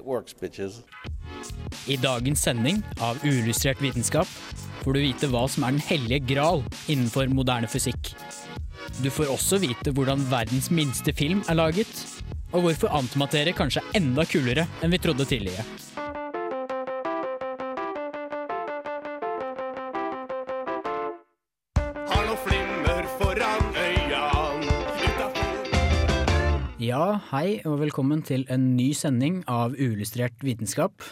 works. I dagens sending av Uillustrert vitenskap får du vite hva som er den hellige gral innenfor moderne fysikk. Du får også vite hvordan verdens minste film er laget, og hvorfor antimaterie kanskje er enda kulere enn vi trodde tidligere. Ja, hei og velkommen til en ny sending av Uillustrert vitenskap.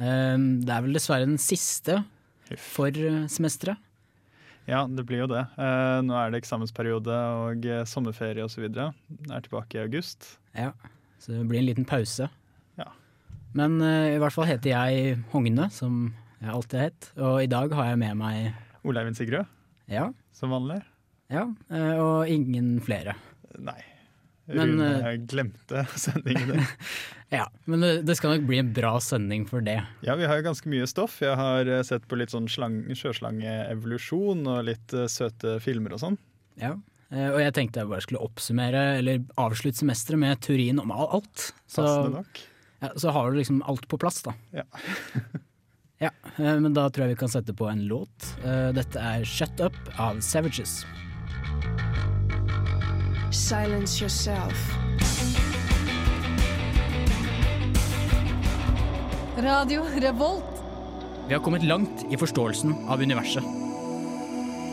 Ehm, Det er vel dessverre den siste for eh, semesteret. Ja, det blir jo det. Eh, nå er det eksamensperiode og eh, sommerferie osv. Er tilbake i august. Ja, så det blir en liten pause. Ja. Men i hvert fall heter jeg Hogne, som jeg alltid har hett. Og i dag har jeg med meg Oleivind Sigrud, ja, som vanlig. ja, og ingen flere. Nei. Men, Rune eh, glemte sendingen din. Ja, Men det, det skal nok bli en bra sending for det. Ja, vi har jo ganske mye stoff. Jeg har eh, sett på litt sånn slang, sjøslangeevolusjon og litt eh, søte filmer og sånn. Ja. Eh, Og jeg tenkte jeg bare skulle oppsummere, eller avslutte semesteret med teorien om alt. Så, ja, så har du liksom alt på plass, da. Ja. Ja, eh, men da tror jeg vi kan sette på en låt. Eh, Dette er Shut Up av Savages. Silence yourself. Radio Revolt. Vi har kommet langt i forståelsen av universet.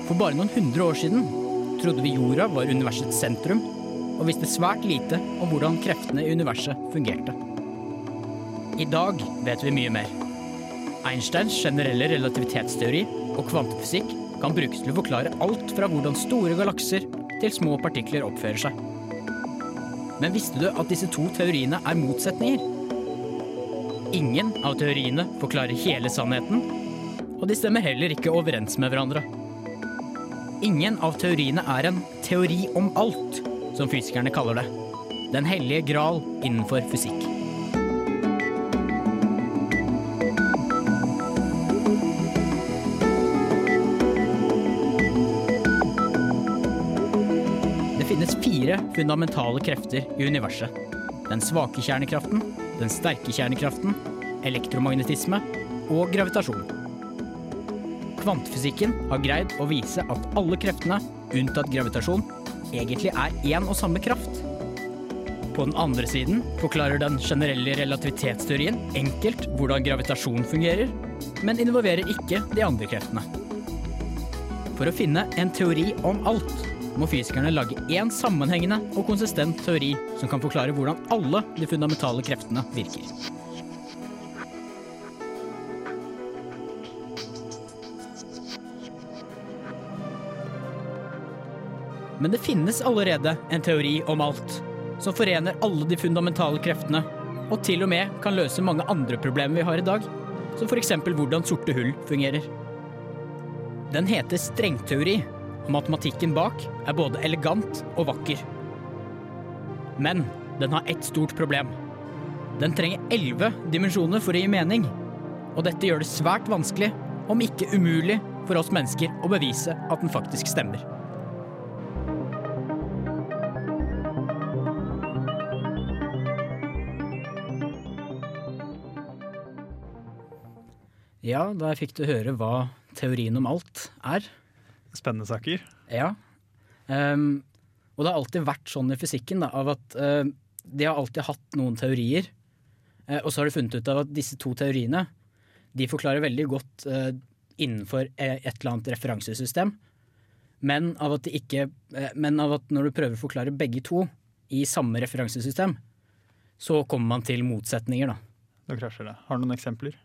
For bare noen hundre år siden trodde vi jorda var universets sentrum, og visste svært lite om hvordan kreftene i universet fungerte. I dag vet vi mye mer. Einsteins generelle relativitetsteori og kvantefysikk kan brukes til å forklare alt fra hvordan store galakser til små partikler oppfører seg. Men visste du at disse to teoriene er motsetninger? Ingen av teoriene forklarer hele sannheten, og de stemmer heller ikke overens med hverandre. Ingen av teoriene er en teori om alt, som fysikerne kaller det. Den hellige gral innenfor fysikk. Fundamentale krefter i universet. Den svake kjernekraften, den sterke kjernekraften, elektromagnetisme og gravitasjon. Kvantefysikken har greid å vise at alle kreftene, unntatt gravitasjon, egentlig er én og samme kraft. På den andre siden forklarer den generelle relativitetsteorien enkelt hvordan gravitasjon fungerer, men involverer ikke de andre kreftene. For å finne en teori om alt må fysikerne lage én sammenhengende og konsistent teori som kan forklare hvordan alle de fundamentale kreftene virker. Men det finnes allerede en teori om alt, som forener alle de fundamentale kreftene, og til og med kan løse mange andre problemer vi har i dag, som f.eks. hvordan sorte hull fungerer. Den heter strengteori, og matematikken bak er både elegant og vakker. Men den har ett stort problem. Den trenger elleve dimensjoner for å gi mening, og dette gjør det svært vanskelig, om ikke umulig, for oss mennesker å bevise at den faktisk stemmer. Ja, da fikk du høre hva teorien om alt er. Spennende saker. Ja. Um, og det har alltid vært sånn i fysikken da, av at uh, de har alltid hatt noen teorier. Uh, og så har de funnet ut av at disse to teoriene de forklarer veldig godt uh, innenfor et eller annet referansesystem. Men av, at de ikke, men av at når du prøver å forklare begge to i samme referansesystem, så kommer man til motsetninger, da. Da krasjer det. Har du noen eksempler?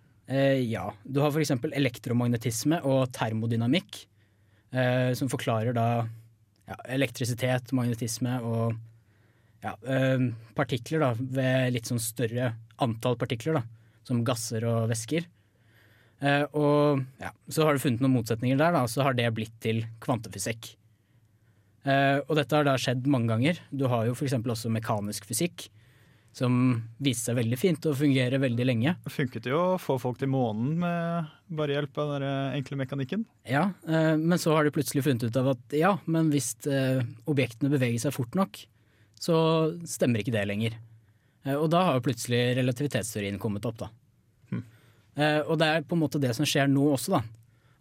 Ja. Du har f.eks. elektromagnetisme og termodynamikk, eh, som forklarer da ja, elektrisitet, magnetisme og ja, eh, partikler da, ved litt sånn større antall partikler. da. som gasser og væsker. Eh, og ja, så har du funnet noen motsetninger der, da, så har det blitt til kvantefysikk. Eh, og dette har da skjedd mange ganger. Du har jo f.eks. også mekanisk fysikk, som viste seg veldig fint og fungerer veldig lenge. Det funket jo å få folk til månen med bare hjelp av den enkle mekanikken. Ja, eh, men så har de plutselig funnet ut av at ja, men hvis eh, objektene beveger seg fort nok, så stemmer ikke det lenger. Eh, og da har jo plutselig relativitetsteorien kommet opp, da. Eh, og det er på en måte det som skjer nå også, da.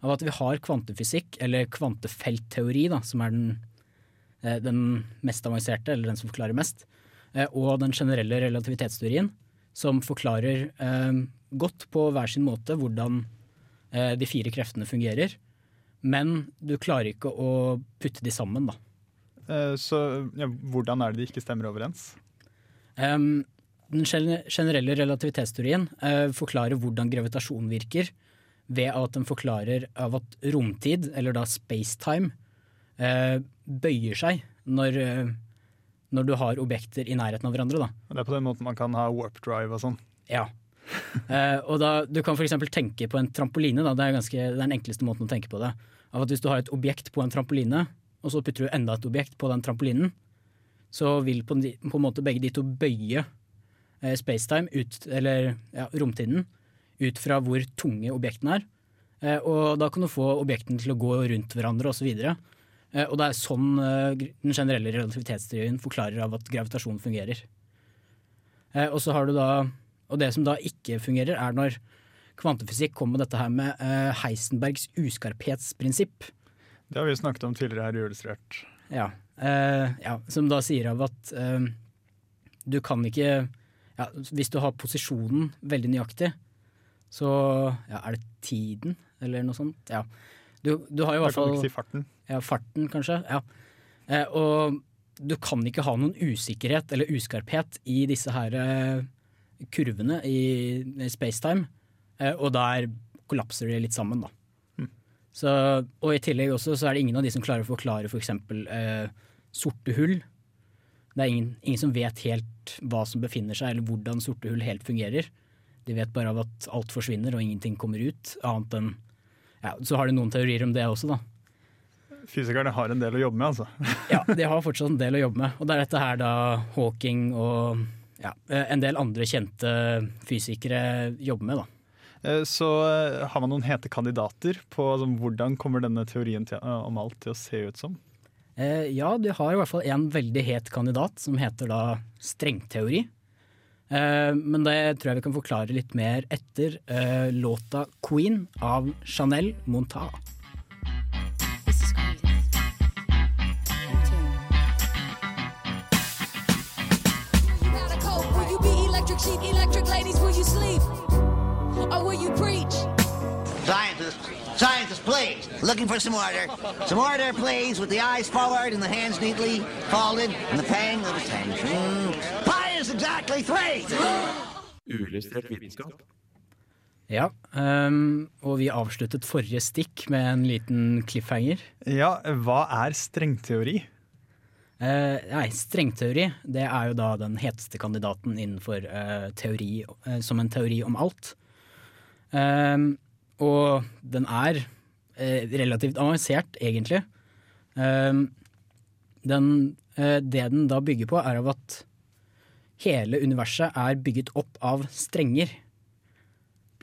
Av at vi har kvantefysikk, eller kvantefeltteori, da, som er den, eh, den mest avanserte, eller den som forklarer mest, eh, og den generelle relativitetsteorien, som forklarer eh, godt på hver sin måte hvordan eh, de fire kreftene fungerer. Men du klarer ikke å putte de sammen, da. Eh, Så ja, hvordan er det de ikke stemmer overens? Um, den generelle relativitetsteorien eh, forklarer hvordan gravitasjon virker, ved at den forklarer av at romtid, eller da spacetime, eh, bøyer seg når, eh, når du har objekter i nærheten av hverandre. Da. Det er på den måten man kan ha warp drive og sånn. Ja. Eh, og da, du kan f.eks. tenke på en trampoline. Da. Det, er ganske, det er den enkleste måten å tenke på det. Av at Hvis du har et objekt på en trampoline, og så putter du enda et objekt på den trampolinen, så vil på, en måte begge de to bøye eh, spacetime, ut, eller ja, romtiden, ut fra hvor tunge objektene er. Eh, og da kan du få objektene til å gå rundt hverandre osv. Eh, og det er sånn eh, den generelle relativitetsteorien forklarer av at gravitasjon fungerer. Eh, og så har du da Og det som da ikke fungerer, er når kvantefysikk kommer med dette her med eh, Heisenbergs uskarphetsprinsipp. Det har vi snakket om tidligere her i Illustrert. Ja, eh, ja, som da sier av at eh, du kan ikke ja, Hvis du har posisjonen veldig nøyaktig, så ja, er det tiden, eller noe sånt. Ja. Du, du har i Da hvert kan du fall ikke si farten. Ja, farten, kanskje. Ja. Eh, og du kan ikke ha noen usikkerhet eller uskarphet i disse her eh, kurvene i, i spacetime, eh, og der kollapser de litt sammen, da. Så, og i tillegg også så er det ingen av de som klarer å forklare f.eks. Eh, sorte hull. Det er ingen, ingen som vet helt hva som befinner seg, eller hvordan sorte hull helt fungerer. De vet bare av at alt forsvinner og ingenting kommer ut, annet enn ja, Så har de noen teorier om det også, da. Fysikerne har en del å jobbe med, altså. Ja, de har fortsatt en del å jobbe med. Og det er dette her da Hawking og ja, en del andre kjente fysikere jobber med, da. Eh, Så eh, har man noen hete kandidater på altså, hvordan kommer denne teorien til, eh, om alt til å se ut som? Eh, ja, de har i hvert fall en veldig het kandidat som heter da strengteori. Eh, men det tror jeg vi kan forklare litt mer etter eh, låta 'Queen' av Chanel Montag. Electric sheep? Electric ladies, will you sleep? Or will you preach? Scientists, scientists, please. Looking for some order. Some order, please, with the eyes forward and the hands neatly folded and the pang of attention. Pi is exactly three. Uillustrert vitenskap. Ja, um, og vi avsluttet forrige stikk med en liten cliffhanger. Ja, hva er strengteori? Eh, nei, strengteori det er jo da den heteste kandidaten innenfor uh, teori, uh, som en teori om alt. Ehm, og den er relativt avansert, egentlig. Ehm, den, det den da bygger på, er av at hele universet er bygget opp av strenger.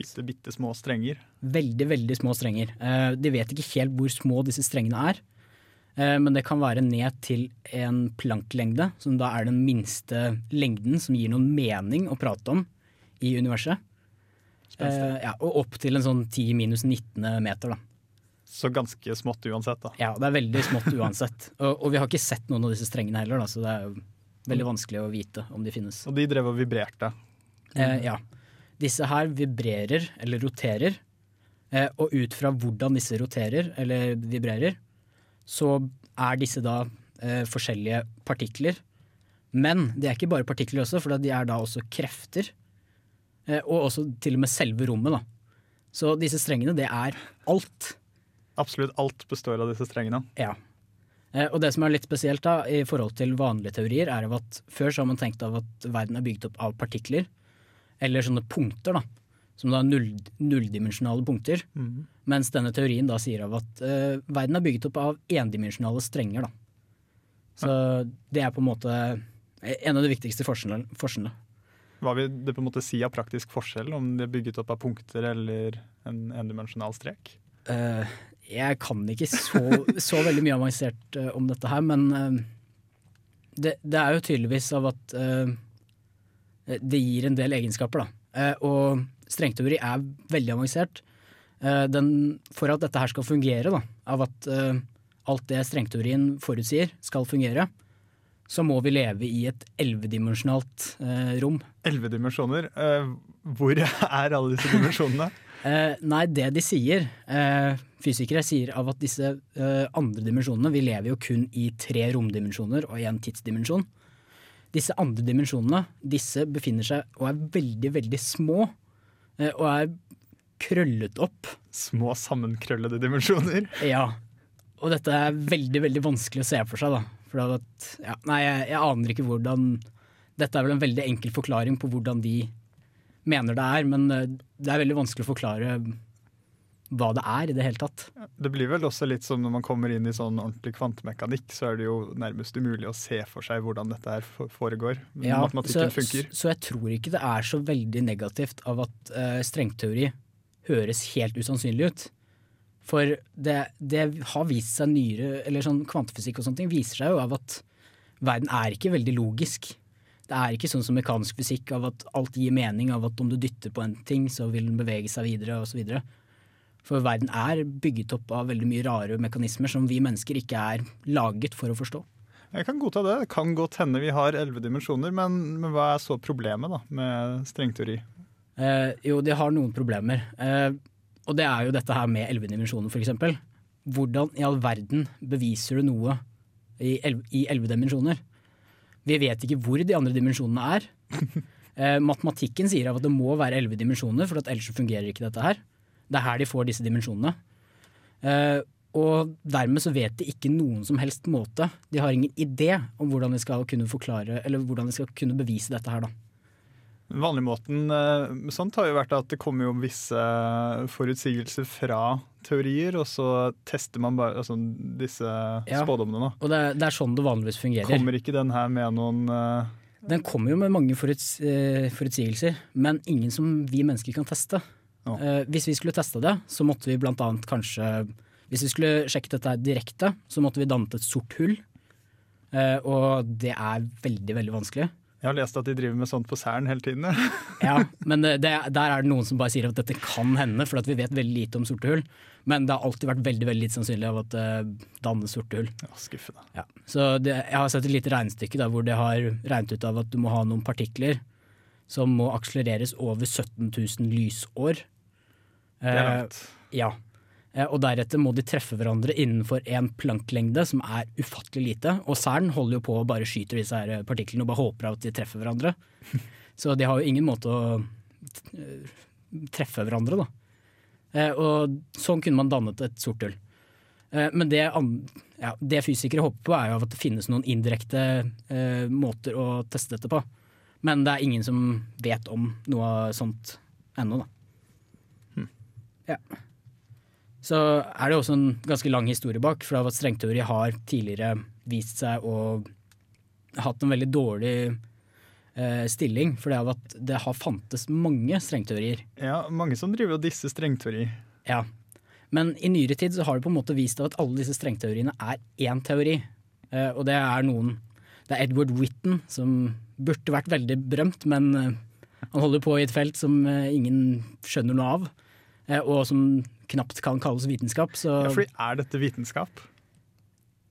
Bitte, bitte små strenger. Veldig, veldig små strenger. De vet ikke helt hvor små disse strengene er. Eh, men det kan være ned til en planklengde, som da er den minste lengden som gir noen mening å prate om i universet. Eh, ja, og opp til en sånn 10 minus 19 meter, da. Så ganske smått uansett, da. Ja, det er veldig smått uansett. og, og vi har ikke sett noen av disse strengene heller, da, så det er veldig vanskelig å vite om de finnes. Og de drev og vibrerte. Eh, ja. Disse her vibrerer eller roterer, eh, og ut fra hvordan disse roterer eller vibrerer, så er disse da eh, forskjellige partikler. Men de er ikke bare partikler også, for de er da også krefter. Eh, og også til og med selve rommet, da. Så disse strengene, det er alt. Absolutt alt består av disse strengene. Ja. Eh, Og det som er litt spesielt da, i forhold til vanlige teorier, er at før så har man tenkt av at verden er bygd opp av partikler, eller sånne punkter, da. Som da er null, nulldimensjonale punkter. Mm. Mens denne teorien da sier av at uh, verden er bygget opp av endimensjonale strenger. Da. Så det er på en måte en av de viktigste forskjellene. Hva vil det på en måte si av praktisk forskjell, om det er bygget opp av punkter eller en endimensjonal strek? Uh, jeg kan ikke så, så veldig mye avansert uh, om dette her, men uh, det, det er jo tydeligvis av at eh, det gir en del egenskaper, da. Eh, og strengteori er veldig avansert. Eh, den, for at dette her skal fungere, da, av at eh, alt det strengteorien forutsier skal fungere, så må vi leve i et ellevedimensjonalt eh, rom. Elleve dimensjoner. Eh, hvor er alle disse dimensjonene? Eh, nei, det de sier, eh, fysikere sier av at disse andre dimensjonene Vi lever jo kun i tre romdimensjoner og én tidsdimensjon. Disse andre dimensjonene disse befinner seg og er veldig, veldig små. Eh, og er krøllet opp. Små, sammenkrøllede dimensjoner. Ja. Og dette er veldig, veldig vanskelig å se for seg, da. For at, ja, nei, jeg, jeg aner ikke hvordan Dette er vel en veldig enkel forklaring på hvordan de mener det er, men eh, det er veldig vanskelig å forklare hva det er i det hele tatt. Det blir vel også litt som når man kommer inn i sånn ordentlig kvantemekanikk, så er det jo nærmest umulig å se for seg hvordan dette her foregår. Ja, Matematikken så, funker. Så jeg tror ikke det er så veldig negativt av at uh, strengteori høres helt usannsynlig ut. For det, det har vist seg nyere, eller sånn kvantefysikk og sånne ting, viser seg jo av at verden er ikke veldig logisk. Det er ikke sånn som mekanisk fysikk av at alt gir mening, av at om du dytter på en ting, så vil den bevege seg videre osv. For verden er bygget opp av veldig mye rare mekanismer som vi mennesker ikke er laget for å forstå. Jeg kan godta det. Det kan godt hende vi har elleve dimensjoner, men, men hva er så problemet da med strengteori? Eh, jo, de har noen problemer. Eh, og det er jo dette her med elleve dimensjoner, f.eks. Hvordan i all verden beviser du noe i elleve dimensjoner? Vi vet ikke hvor de andre dimensjonene er. Eh, matematikken sier at det må være elleve dimensjoner, for at ellers fungerer ikke dette her. Det er her de får disse dimensjonene. Eh, og dermed så vet de ikke noen som helst måte. De har ingen idé om hvordan de skal kunne forklare, eller hvordan de skal kunne bevise dette her, da. Vanligmåten eh, med sånt har jo vært at det kommer jo visse forutsigelser fra teorier, og så tester man bare altså, disse Ja. spådommene. da. Og det, er- det er sånn det vanligvis fungerer. Kommer ikke den her med noen uh... Den kommer jo med mange foruts, uh, forutsigelser, men ingen som vi mennesker kan teste. Ja. Eh, hvis vi skulle teste det, så måtte vi blant annet kanskje Hvis vi skulle sjekket dette direkte, så måtte vi dannet et sort hull. Eh, og det er veldig, veldig vanskelig. Jeg har lest at de driver med sånt på Cern hele tiden. ja. Men det, der er det noen som bare sier at dette kan hende, for at vi vet veldig lite om sorte hull. Men det har alltid vært veldig veldig lite sannsynlig av at det dannes sorte hull. Ja, skuffende. Ja. Så det, jeg har sett et lite regnestykke der hvor det har regnet ut av at du må ha noen partikler som må akselereres over 17 000 lysår. Det er Eh, langt. ja. Eh, Og deretter må de treffe hverandre innenfor en planklengde, som er ufattelig lite. Og CERN holder jo på og bare skyter disse her partiklene og bare håper at de treffer hverandre. Så de har jo ingen måte å eh, treffe hverandre, da. Eh, Og sånn kunne man dannet et sort hull. Eh, Men det, ja, det fysikere håper på, er jo at det finnes noen indirekte eh, måter å teste dette på. Men det er ingen som vet om noe sånt ennå, da. Ja. Så er det også en ganske lang historie bak, for at strengteori har tidligere vist seg å hatt en veldig dårlig eh, stilling, for det av at det har fantes mange strengteorier. Ja, mange som driver og disser strengteori. Ja. Men i nyere tid så har det på en måte vist at alle disse strengteoriene er én teori. Eh, og det er noen Det er Edward Whitten, som burde vært veldig berømt, men eh, han holder på i et felt som eh, ingen skjønner noe av. Eh, og som knapt kan kalles vitenskap. Så Ja, fordi er dette vitenskap?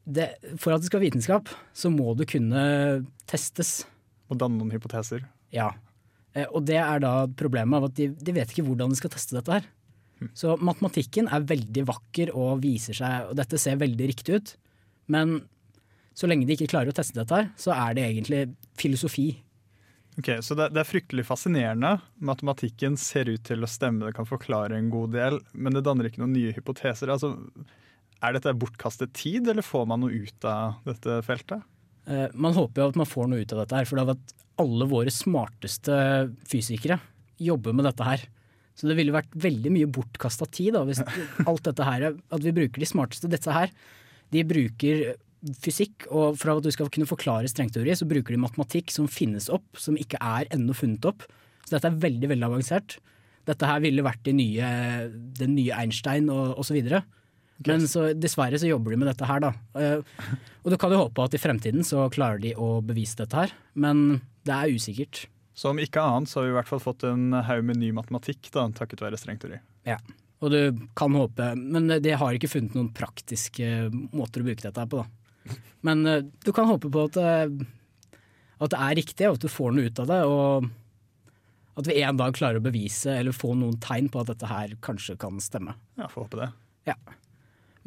det, for at det skal være vitenskap, så må det kunne testes. Og danne noen hypoteser? Ja. Eh, Og det er da problemet av at de, de vet ikke hvordan de skal teste dette her. Så matematikken er veldig vakker og viser seg, og dette ser veldig riktig ut. Men så lenge de ikke klarer å teste dette her, så er det egentlig filosofi. Ok, Så det, det er fryktelig fascinerende. Matematikken ser ut til å stemme, det kan forklare en god del, men det danner ikke noen nye hypoteser. Altså, er dette bortkastet tid, eller får man noe ut av dette feltet? Eh, Man håper jo at man får noe ut av dette her, for det er at alle våre smarteste fysikere jobber med dette her. Så det ville vært veldig mye bortkasta tid da, hvis alt dette her At vi bruker de smarteste. Dette her, de bruker fysikk, og for at du skal kunne forklare strengteori, så bruker de matematikk som finnes opp, som ikke er ennå funnet opp. Så dette er veldig, veldig avansert. Dette her ville vært de nye, den nye Einstein og osv. Men så, dessverre så jobber de med dette her, da. Eh, Og du kan jo håpe at i fremtiden så klarer de å bevise dette her, men det er usikkert. Så om ikke annet så har vi i hvert fall fått en haug med ny matematikk da, takket være strengteori. Ja. Og du kan håpe Men de har ikke funnet noen praktiske måter å bruke dette her på, da. Men uh, du kan håpe på at, uh, at det er riktig, og at du får noe ut av det. Og at vi en dag klarer å bevise eller få noen tegn på at dette her kanskje kan stemme. Ja, får håpe det. Ja.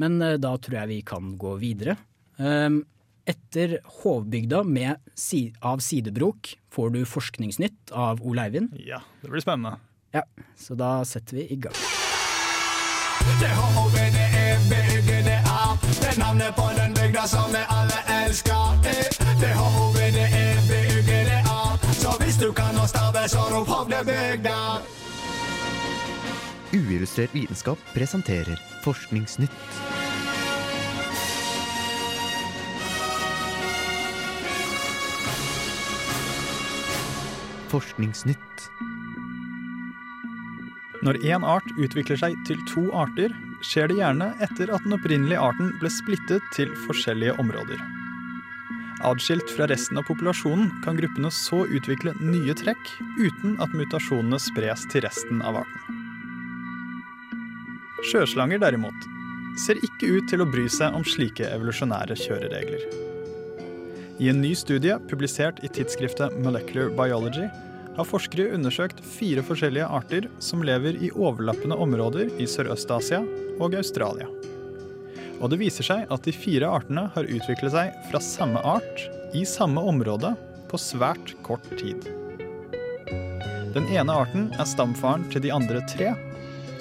Men uh, da tror jeg vi kan gå videre. Um, etter Hovbygda med si av Sidebrok får du Forskningsnytt av Ole Eivind. Ja, det blir spennende. Ja, Så da setter vi i gang. Det er navnet på den bygda som vi alle elsker Det H-O-V-D-E-B-Y-G-D-A Så hvis du kan å stave, så rop Hovdebygda Uillustrert vitenskap presenterer Forskningsnytt. Forskningsnytt. Når én art utvikler seg til to arter, skjer det gjerne etter at den opprinnelige arten ble splittet til forskjellige områder. Adskilt fra resten av populasjonen kan gruppene så utvikle nye trekk uten at mutasjonene spres til resten av arten. Sjøslanger derimot ser ikke ut til å bry seg om slike evolusjonære kjøreregler. I en ny studie publisert i tidsskriftet Molecular Biology har forskere undersøkt fire forskjellige arter som lever i overlappende områder i Sørøst-Asia og Australia. Og det viser seg at de fire artene har utviklet seg fra samme art i samme område på svært kort tid. Den ene arten er stamfaren til de andre tre,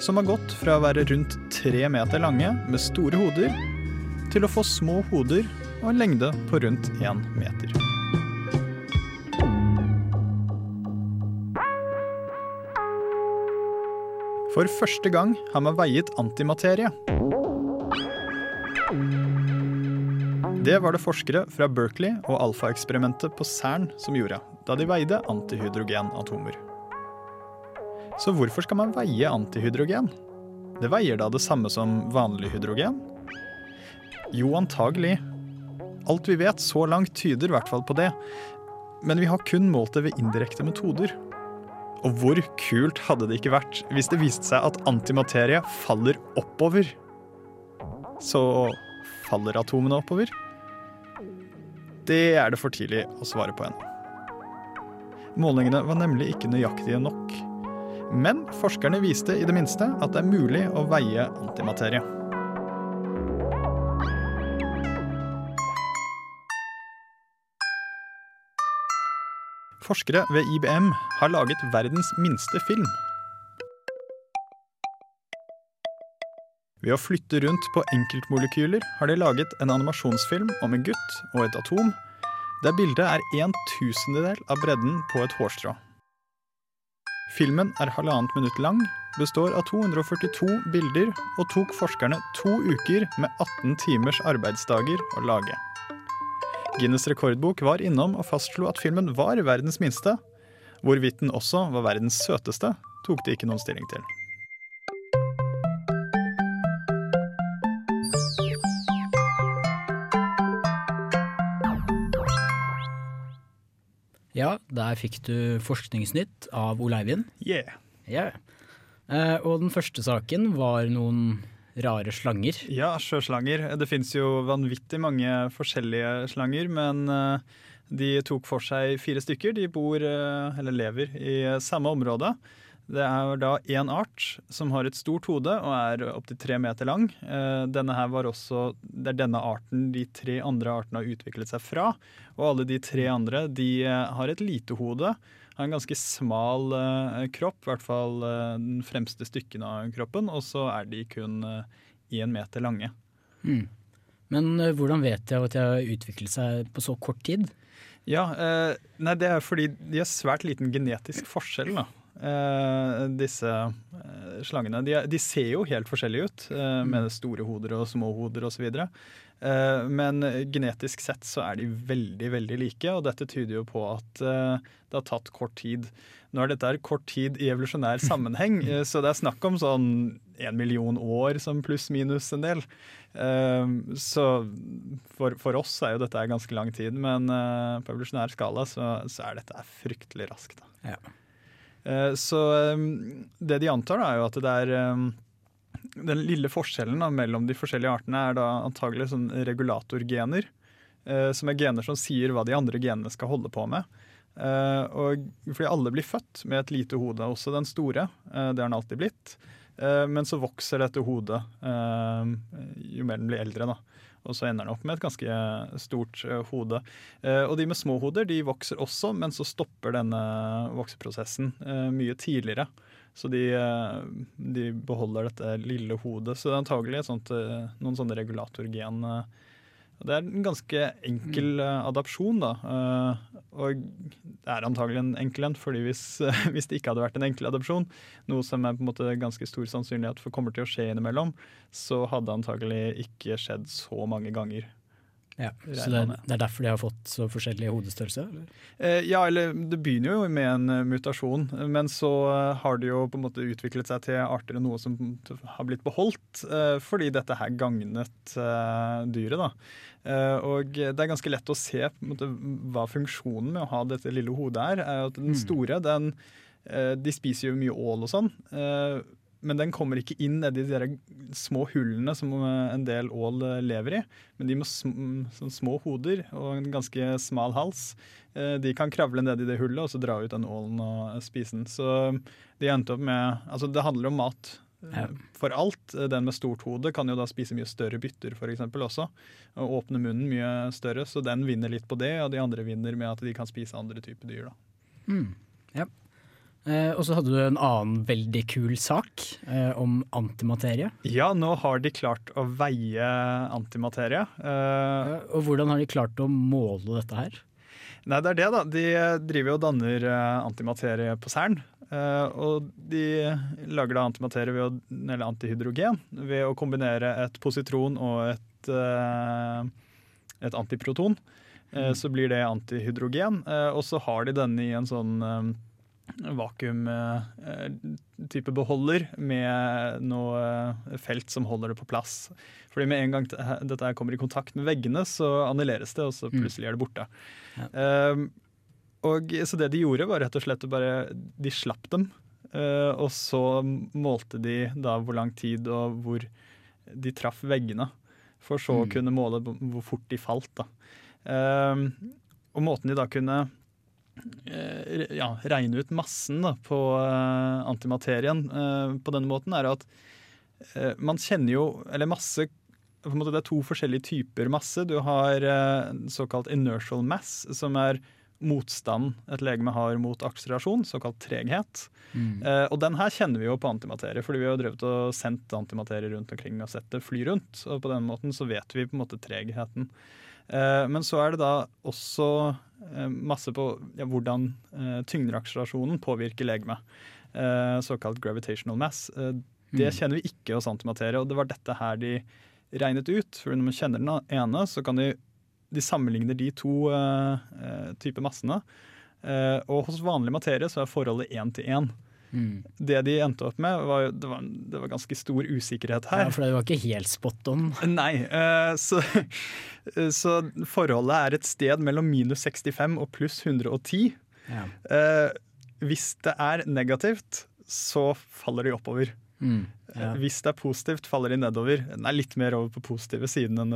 som har gått fra å være rundt tre meter lange med store hoder, til å få små hoder og en lengde på rundt én meter. For første gang har man veiet antimaterie. Det var det forskere fra Berkeley og alfaeksperimentet på CERN som gjorde, da de veide antihydrogenatomer. Så hvorfor skal man veie antihydrogen? Det veier da det samme som vanlig hydrogen? Jo, antagelig. Alt vi vet så langt tyder i hvert fall på det. Men vi har kun målt det ved indirekte metoder. Og hvor kult hadde det ikke vært hvis det viste seg at antimaterie faller oppover? Så faller atomene oppover? Det er det for tidlig å svare på ennå. Målingene var nemlig ikke nøyaktige nok. Men forskerne viste i det minste at det er mulig å veie antimaterie. Forskere ved IBM har laget verdens minste film. Ved å flytte rundt på enkeltmolekyler har de laget en animasjonsfilm om en gutt og et atom, der bildet er en tusendedel av bredden på et hårstrå. Filmen er halvannet minutt lang, består av 242 bilder og tok forskerne to uker med 18 timers arbeidsdager å lage. Guinness rekordbok var innom og fastslo at filmen var verdens minste. Hvorvidt den også var verdens søteste, tok de ikke noen stilling til. Ja, der fikk du Forskningsnytt av Ole Eivind. Yeah. Ja. Eh, og den første saken var noen rare slanger. Ja, sjøslanger. Det fins jo vanvittig mange forskjellige slanger, men eh, de tok for seg fire stykker. De bor, eh, eller lever, i samme område. Det er da én art som har et stort hode og er opptil tre meter lang. Eh, denne her var også, Det er denne arten de tre andre artene har utviklet seg fra. Og alle de tre andre de har et lite hode. Har en ganske smal kropp, i hvert fall den fremste stykken av kroppen. Og så er de kun én meter lange. Mm. Men hvordan vet jeg at de har utviklet seg på så kort tid? Ja, eh, nei, Det er fordi de har svært liten genetisk forskjell. da. Uh, disse slangene. De, de ser jo helt forskjellige ut, eh, med store hoder og små hoder osv. Uh, men genetisk sett så er de veldig, veldig like, og dette tyder jo på at eh, det har tatt kort tid. Nå er dette kort tid i evolusjonær sammenheng, eh, så det er snakk om sånn en million år som pluss-minus en del. Eh, så for, for oss er jo dette ganske lang tid, men eh, på evolusjonær skala så, så er dette fryktelig raskt. Eh, Så eh, det de antar, da, er jo at det er eh, Den lille forskjellen da, mellom de forskjellige artene er da antagelig sånn regulatorgener. eh, Som er gener som sier hva de andre genene skal holde på med. Eh, Og fordi alle blir født med et lite hode, også den store. eh, Det har den alltid blitt. Eh, Men så vokser dette hodet eh, jo mer den blir eldre. da. Og så ender den opp med et ganske stort eh, hode. Og de med små hoder de vokser også, men så stopper denne vokseprosessen mye tidligere. Så de, eh, de beholder dette lille hodet. Så det er antagelig sånt, eh, noen sånne regulatorgen. eh, Det er en ganske enkel eh, adapsjon, da. Og det er antagelig en enkel en, fordi hvis, hvis det ikke hadde vært en enkel adopsjon, noe som er på en måte ganske stor sannsynlighet for kommer til å skje innimellom, så hadde det antagelig ikke skjedd så mange ganger. Ja, så det, det er derfor de har fått så forskjellig hodestørrelse? Eller? Eh, ja, eller det begynner jo med en eh, mutasjon, men så eh, har det jo på en måte utviklet seg til arter og noe som har blitt beholdt, eh, fordi dette her gagnet dyret. da. Eh, og det er ganske lett å se på en måte, hva funksjonen med å ha dette lille hodet er. er at Den Mm. store, den, de spiser jo mye ål og sånn. Men den kommer ikke inn nedi de der små hullene som eh, en del ål eh, lever i. Men de med sm sånn små hoder og en ganske smal hals, eh, de kan kravle ned i det hullet og så dra ut den ålen og spise den. Så de endte opp med Altså, det handler om mat. Ja. For alt. Den med stort hode kan jo da spise mye større bytter for også. Og åpne munnen mye større, så den vinner litt på det. Og de andre vinner med at de kan spise andre typer dyr. da. Mm, ja. Eh, og så hadde du en annen veldig kul sak eh, om antimaterie. Ja, nå har de klart å veie antimaterie. Eh, og hvordan har de klart å måle dette her? Nei, det er det, da. De driver jo og danner eh, antimaterie på Cern. eh, og de lager da antimaterie ved å, eller antihydrogen ved å kombinere et positron og et, eh, et antiproton. Eh, Så blir det antihydrogen. eh, og så har de denne i en sånn eh, vakuum-type beholder med noe eh, felt som holder det på plass. Fordi med en gang dette kommer i kontakt med veggene, så annulleres det, og så Mm. plutselig er det borte. Um, og Så det de gjorde, var rett og slett bare De slapp dem. eh, og så målte de da hvor lang tid og hvor de traff veggene. For så å Mm. kunne måle hvor fort de falt. da. Um, og måten de da kunne eh, ja, regne ut massen da, på eh, antimaterien eh, på denne måten, er at eh, man kjenner jo Eller masse på en måte Det er to forskjellige typer masse. Du har eh, såkalt inertial mass, som er motstand et legeme har mot akselerasjon, såkalt treghet. Mm. Eh, og den her kjenner vi jo på antimaterie, fordi vi har drevet og sendt antimaterie rundt omkring og sett det fly rundt. Og på den måten så vet vi på en måte tregheten. Eh, men så er det da også eh, masse på ja, hvordan eh, tyngdeakselerasjonen påvirker legemet. Eh, såkalt gravitational mass. Eh, det Mm. kjenner vi ikke hos antimaterie, og det var dette her de regnet ut. For når man kjenner den ene, så kan de, de sammenligner de to uh, typer massene. Uh, og hos vanlig materie så er forholdet én til én. Mm. Det de endte opp med, var, det var, det var ganske stor usikkerhet her. Ja, for det var ikke helt spot on. Nei, eh, så, så forholdet er et sted mellom minus 65 og pluss 110. Ja. Eh, hvis det er negativt, så faller de oppover. Mm, ja. Eh, Hvis det er positivt, faller de nedover. Den er litt mer over på positive siden enn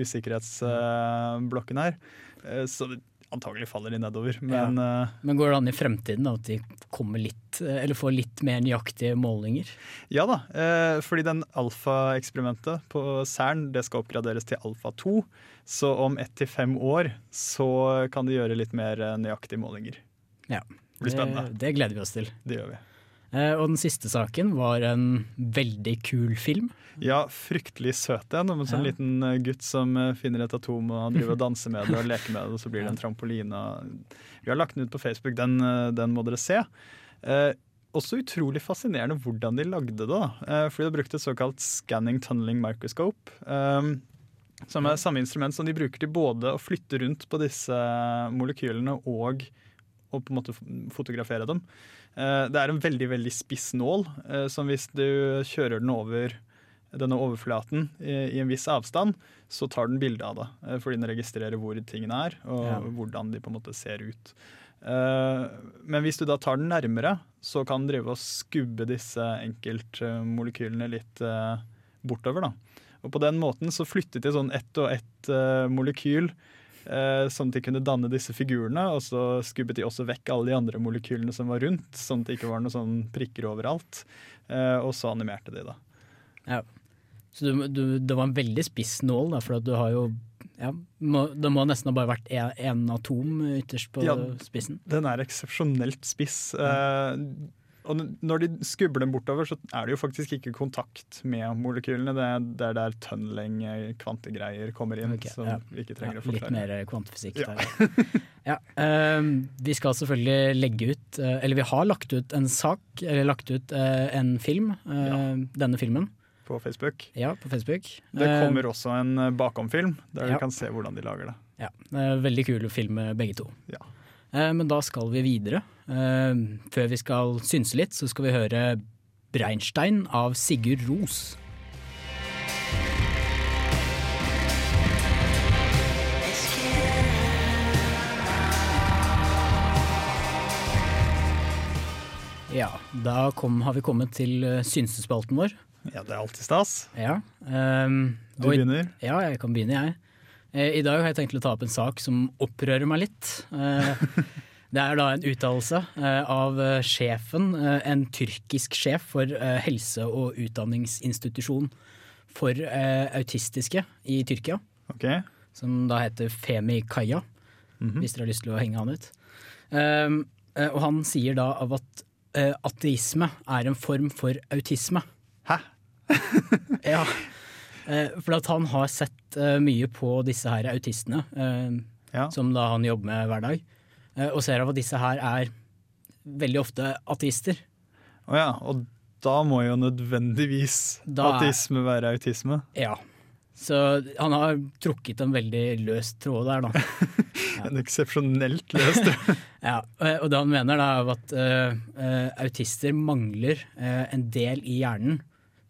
usikkerhetsblokken her. Eh, så antagelig faller de nedover. Men ja. Men går det an i fremtiden at de kommer litt, eh, eller får litt mer nøyaktige målinger? Ja da, eh, fordi den alfa-eksperimentet på Cern det skal oppgraderes til alfa 2. Så om ett til fem år så kan de gjøre litt mer eh, nøyaktige målinger. Ja. Det blir spennende. Det, det gleder vi oss til. Det gjør vi. Eh, og den siste saken var en veldig kul film. Ja, fryktelig søt en. Om en sånn Ja. liten eh, gutt som eh, finner et atom og han driver og danser med det og leker med det, og så blir det en trampoline. Vi har lagt den ut på Facebook, den, den må dere se. Eh, også utrolig fascinerende hvordan de lagde det. da. Eh, fordi de brukte et såkalt scanning tunneling microscope. eh, som er samme instrument som de bruker til både å flytte rundt på disse molekylene og å på en måte fotografere dem. Eh, det er en veldig veldig spiss nål, eh, som hvis du kjører den over denne overflaten i, en viss avstand, så tar den bilde av det. eh, Fordi den registrerer hvor tingene er, og Ja. hvordan de på en måte ser ut. Men hvis du da tar den nærmere, så kan den drive og skubbe disse enkeltmolekylene litt bortover. da. Og på den måten så flyttet de sånn ett og ett molekyl, sånn at de kunne danne disse figurene. Og så skubbet de også vekk alle de andre molekylene som var rundt, sånn at det ikke var noen sånn prikker overalt. Eh, og så animerte de, da. Ja. Så du, du, det var en veldig spiss nål, da, for at du har jo ja, må, Det må nesten ha bare vært én atom ytterst på Ja. spissen. Den er eksepsjonelt spiss. Eh, og når de skubber dem bortover, så er det jo faktisk ikke kontakt med molekylene. Det er, det er der tunneling, eh, kvantegreier, kommer inn, Okay, som ja. vi ikke trenger Ja, å forklare. Litt mer kvantefysikk Ja. der. Ja, uh, vi skal selvfølgelig legge ut, uh, eller vi har lagt ut en sak, eller lagt ut uh, en film, eh, denne filmen. På Facebook. Ja, på Facebook. Det Eh, kommer også en eh, bakomfilm, der du kan se hvordan de lager det. Ja, eh, veldig kul film eh, begge to. Ja. Eh, Men da skal vi videre. Eh, Før vi skal synse litt, så skal vi høre Breinstein av Sigurd Ros. Ja, da kom, har vi kommet til eh, synsespalten vår. Ja, det er alltid stas. Ja. um, Du begynner. Ja, jeg kan begynne, jeg. Eh, I dag har jeg tenkt å ta opp en sak som opprører meg litt. Eh, Det er da en uttalelse eh, av sjefen, en tyrkisk sjef for helse- og utdanningsinstitusjon for autistiske i Tyrkia. Okay. Som da heter Femi Kaya, hvis dere har lyst til å henge han ut. Um, eh, og han sier da av at ateisme er en form for autisme. Hæ? ja. For at han har sett eh, mye på disse her autistene, ja. som da han jobber med hver dag, eh, og ser av at disse her er veldig ofte ateister. Å ja, og da må jo nødvendigvis Da er- være autisme. Ja. Så han har trukket en veldig løs tråd der, da. En eksepsjonelt løst Ja, eh, og det han mener da er at eh, eh, autister mangler uh, en del i hjernen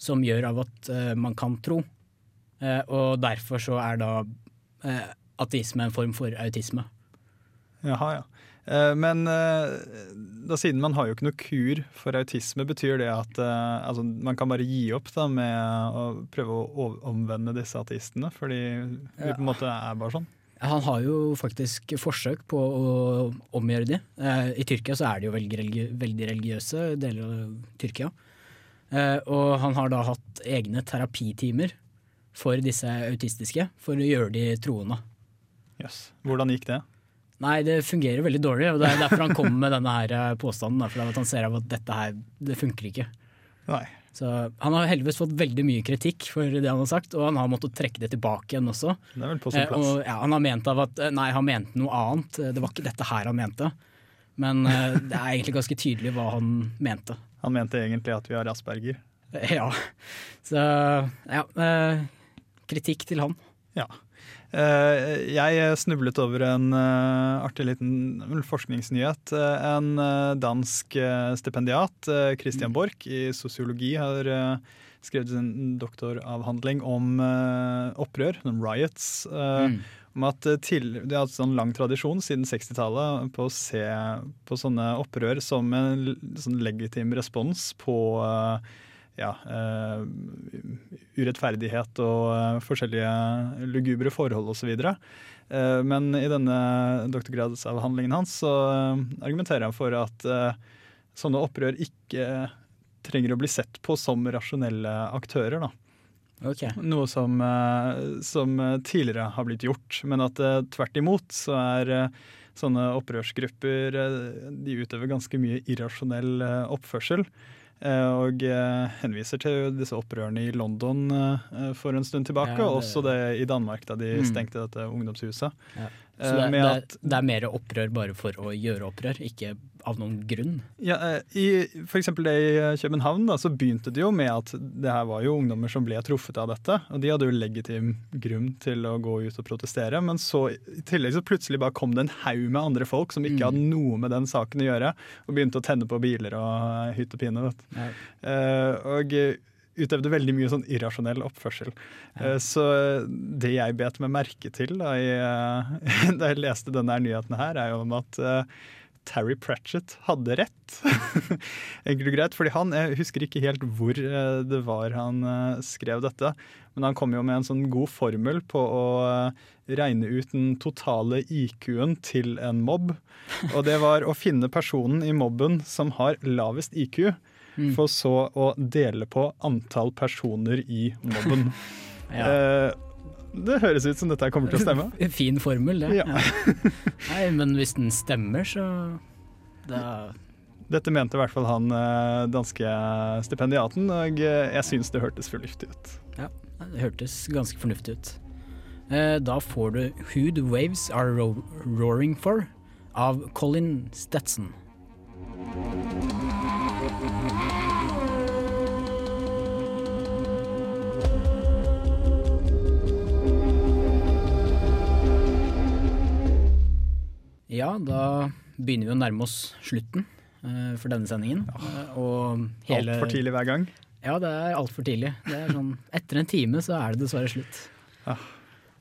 som gjør av at uh, man kan tro. Eh, og derfor så er da eh, ateisme en form for autisme. Jaha, ja. Eh, Men da siden man har jo ikke noe kur for autisme, betyr det at altså, man kan bare gi opp da med å prøve å omvende disse ateistene? Fordi vi på en måte er bare sånn? Han har jo faktisk forsøk på å omgjøre de. I Tyrkia så er det jo veldig, religi veldig religiøse deler av Tyrkia. Og han har da hatt egne terapitimer for disse autistiske, for å gjøre de troende. Jøss. Hvordan gikk det? Nei, det fungerer veldig dårlig, og det er derfor han kommer med denne her eh, påstanden. For at han ser av at dette her, det funker ikke. Nei. Så Han har heldigvis fått veldig mye kritikk for det han har sagt, og han har måttet trekke det tilbake igjen også. Det er vel på sin Eh, plass. og, ja, han har ment av at eh, nei, han mente noe annet, det var ikke dette her han mente. Men det er egentlig ganske tydelig hva han mente. Han mente egentlig at vi har asperger. Ja, så ja. Kritikk til han. Ja. Eh, Jeg snublet over en eh, artig liten forskningsnyhet. Eh, En dansk stipendiat, Christian Borch, i sosiologi har skrevet sin doktoravhandling om opprør, om riots. Mm. Om at til, Det har hatt sånn lang tradisjon siden 60-tallet på å se på sånne opprør som en sånn legitim respons på eh, ja, eh, urettferdighet og eh, forskjellige lugubre forhold osv. Uh, men i denne doktorgradsavhandlingen hans så eh, argumenterer han for at eh, sånne opprør ikke trenger å bli sett på som rasjonelle aktører. da. Noe som, eh, som tidligere har blitt gjort, men at eh, tvert imot så er eh, sånne opprørsgrupper eh, de utøver ganske mye irrasjonell eh, oppførsel. Eh, Og eh, henviser til disse opprørene i London eh, for en stund tilbake, Ja, det- også det i Danmark, da de Mm. stengte dette ungdomshuset. Ja. Så det, det, at det er mer opprør bare for å gjøre opprør, ikke av noen grunn? Ja, eh, I for eksempel det i eh, København da, så begynte det jo med at det her var jo ungdommer som ble truffet av dette. Og de hadde jo legitim grunn til å gå ut og protestere. Men så i tillegg så plutselig bare kom det en haug med andre folk som ikke Mm. hadde noe med den saken å gjøre, og begynte å tenne på biler og eh, hytt og pine. Vet. Ja. Uh, og eh, utøvde veldig mye sånn irrasjonell oppførsel. Ja. Så det jeg bet meg merke til da jeg, eh, da jeg leste denne nyheten her, er jo om at eh, Terry Pratchett hadde rett. Enkelt og greit, fordi han, Jeg husker ikke helt hvor eh, det var han eh, skrev dette, men han kom jo med en sånn god formel på å eh, regne ut den totale IQ-en til en mobb. Og det var å finne personen i mobben som har lavest IQ, Mm. for så å dele på antall personer i mobben. Ja. Eh, det høres ut som dette kommer til å stemme. Fin formel, det. Ja. Nei, men hvis den stemmer, så da Dette mente i hvert fall han eh, danske stipendiaten, og eh, jeg syns det hørtes fornuftig ut. Ja, det hørtes ganske fornuftig ut. Eh, Da får du Who the Waves Are Roaring For av Colin Stetson. Ja, da begynner vi å nærme oss slutten uh, for denne sendingen. Ja. Uh, Altfor tidlig hver gang. Ja, det er altfor tidlig. Det er sånn, etter en time så er det dessverre slutt. Ja,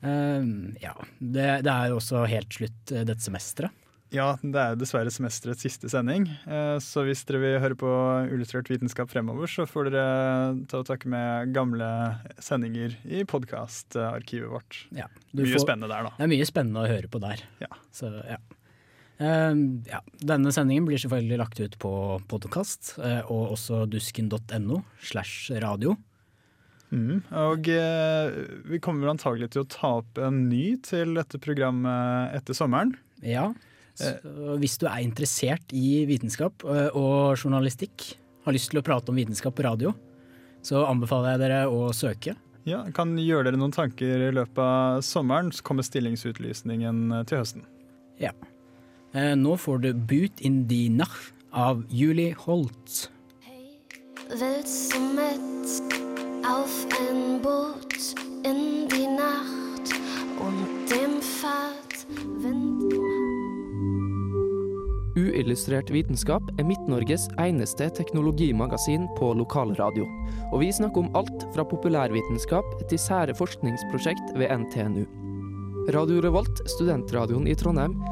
uh, ja, det, det er jo også helt slutt eh, dette semesteret. Ja, det er dessverre semesterets siste sending. Eh, Så hvis dere vil høre på Illustrert vitenskap fremover, så får dere ta og takke med gamle sendinger i podkastarkivet vårt. Ja, Mye får- spennende der, da. Det er mye spennende å høre på der. Ja. Så, ja. Eh, ja. Denne sendingen blir selvfølgelig lagt ut på podkast, og også dusken.no slash radio. Mm. Og uh, vi kommer vel antagelig til å ta opp en ny til dette programmet etter sommeren. Ja, så hvis du er interessert i vitenskap eh, og journalistikk, har lyst til å prate om vitenskap på radio, så anbefaler jeg dere å søke. Ja, Kan gjøre dere noen tanker i løpet av sommeren, så kommer stillingsutlysningen eh, til høsten. Ja. Eh, Nå får du Boot in die Nacht av Julie Holtz. Willst du mit auf ein Boot in die Nacht und dem Fahrtwind? Uillustrert vitenskap er Midt-Norges eneste teknologimagasin på lokalradio. Og vi snakker om alt fra populærvitenskap til sære forskningsprosjekt ved NTNU. Radio Revolt, studentradioen i Trondheim,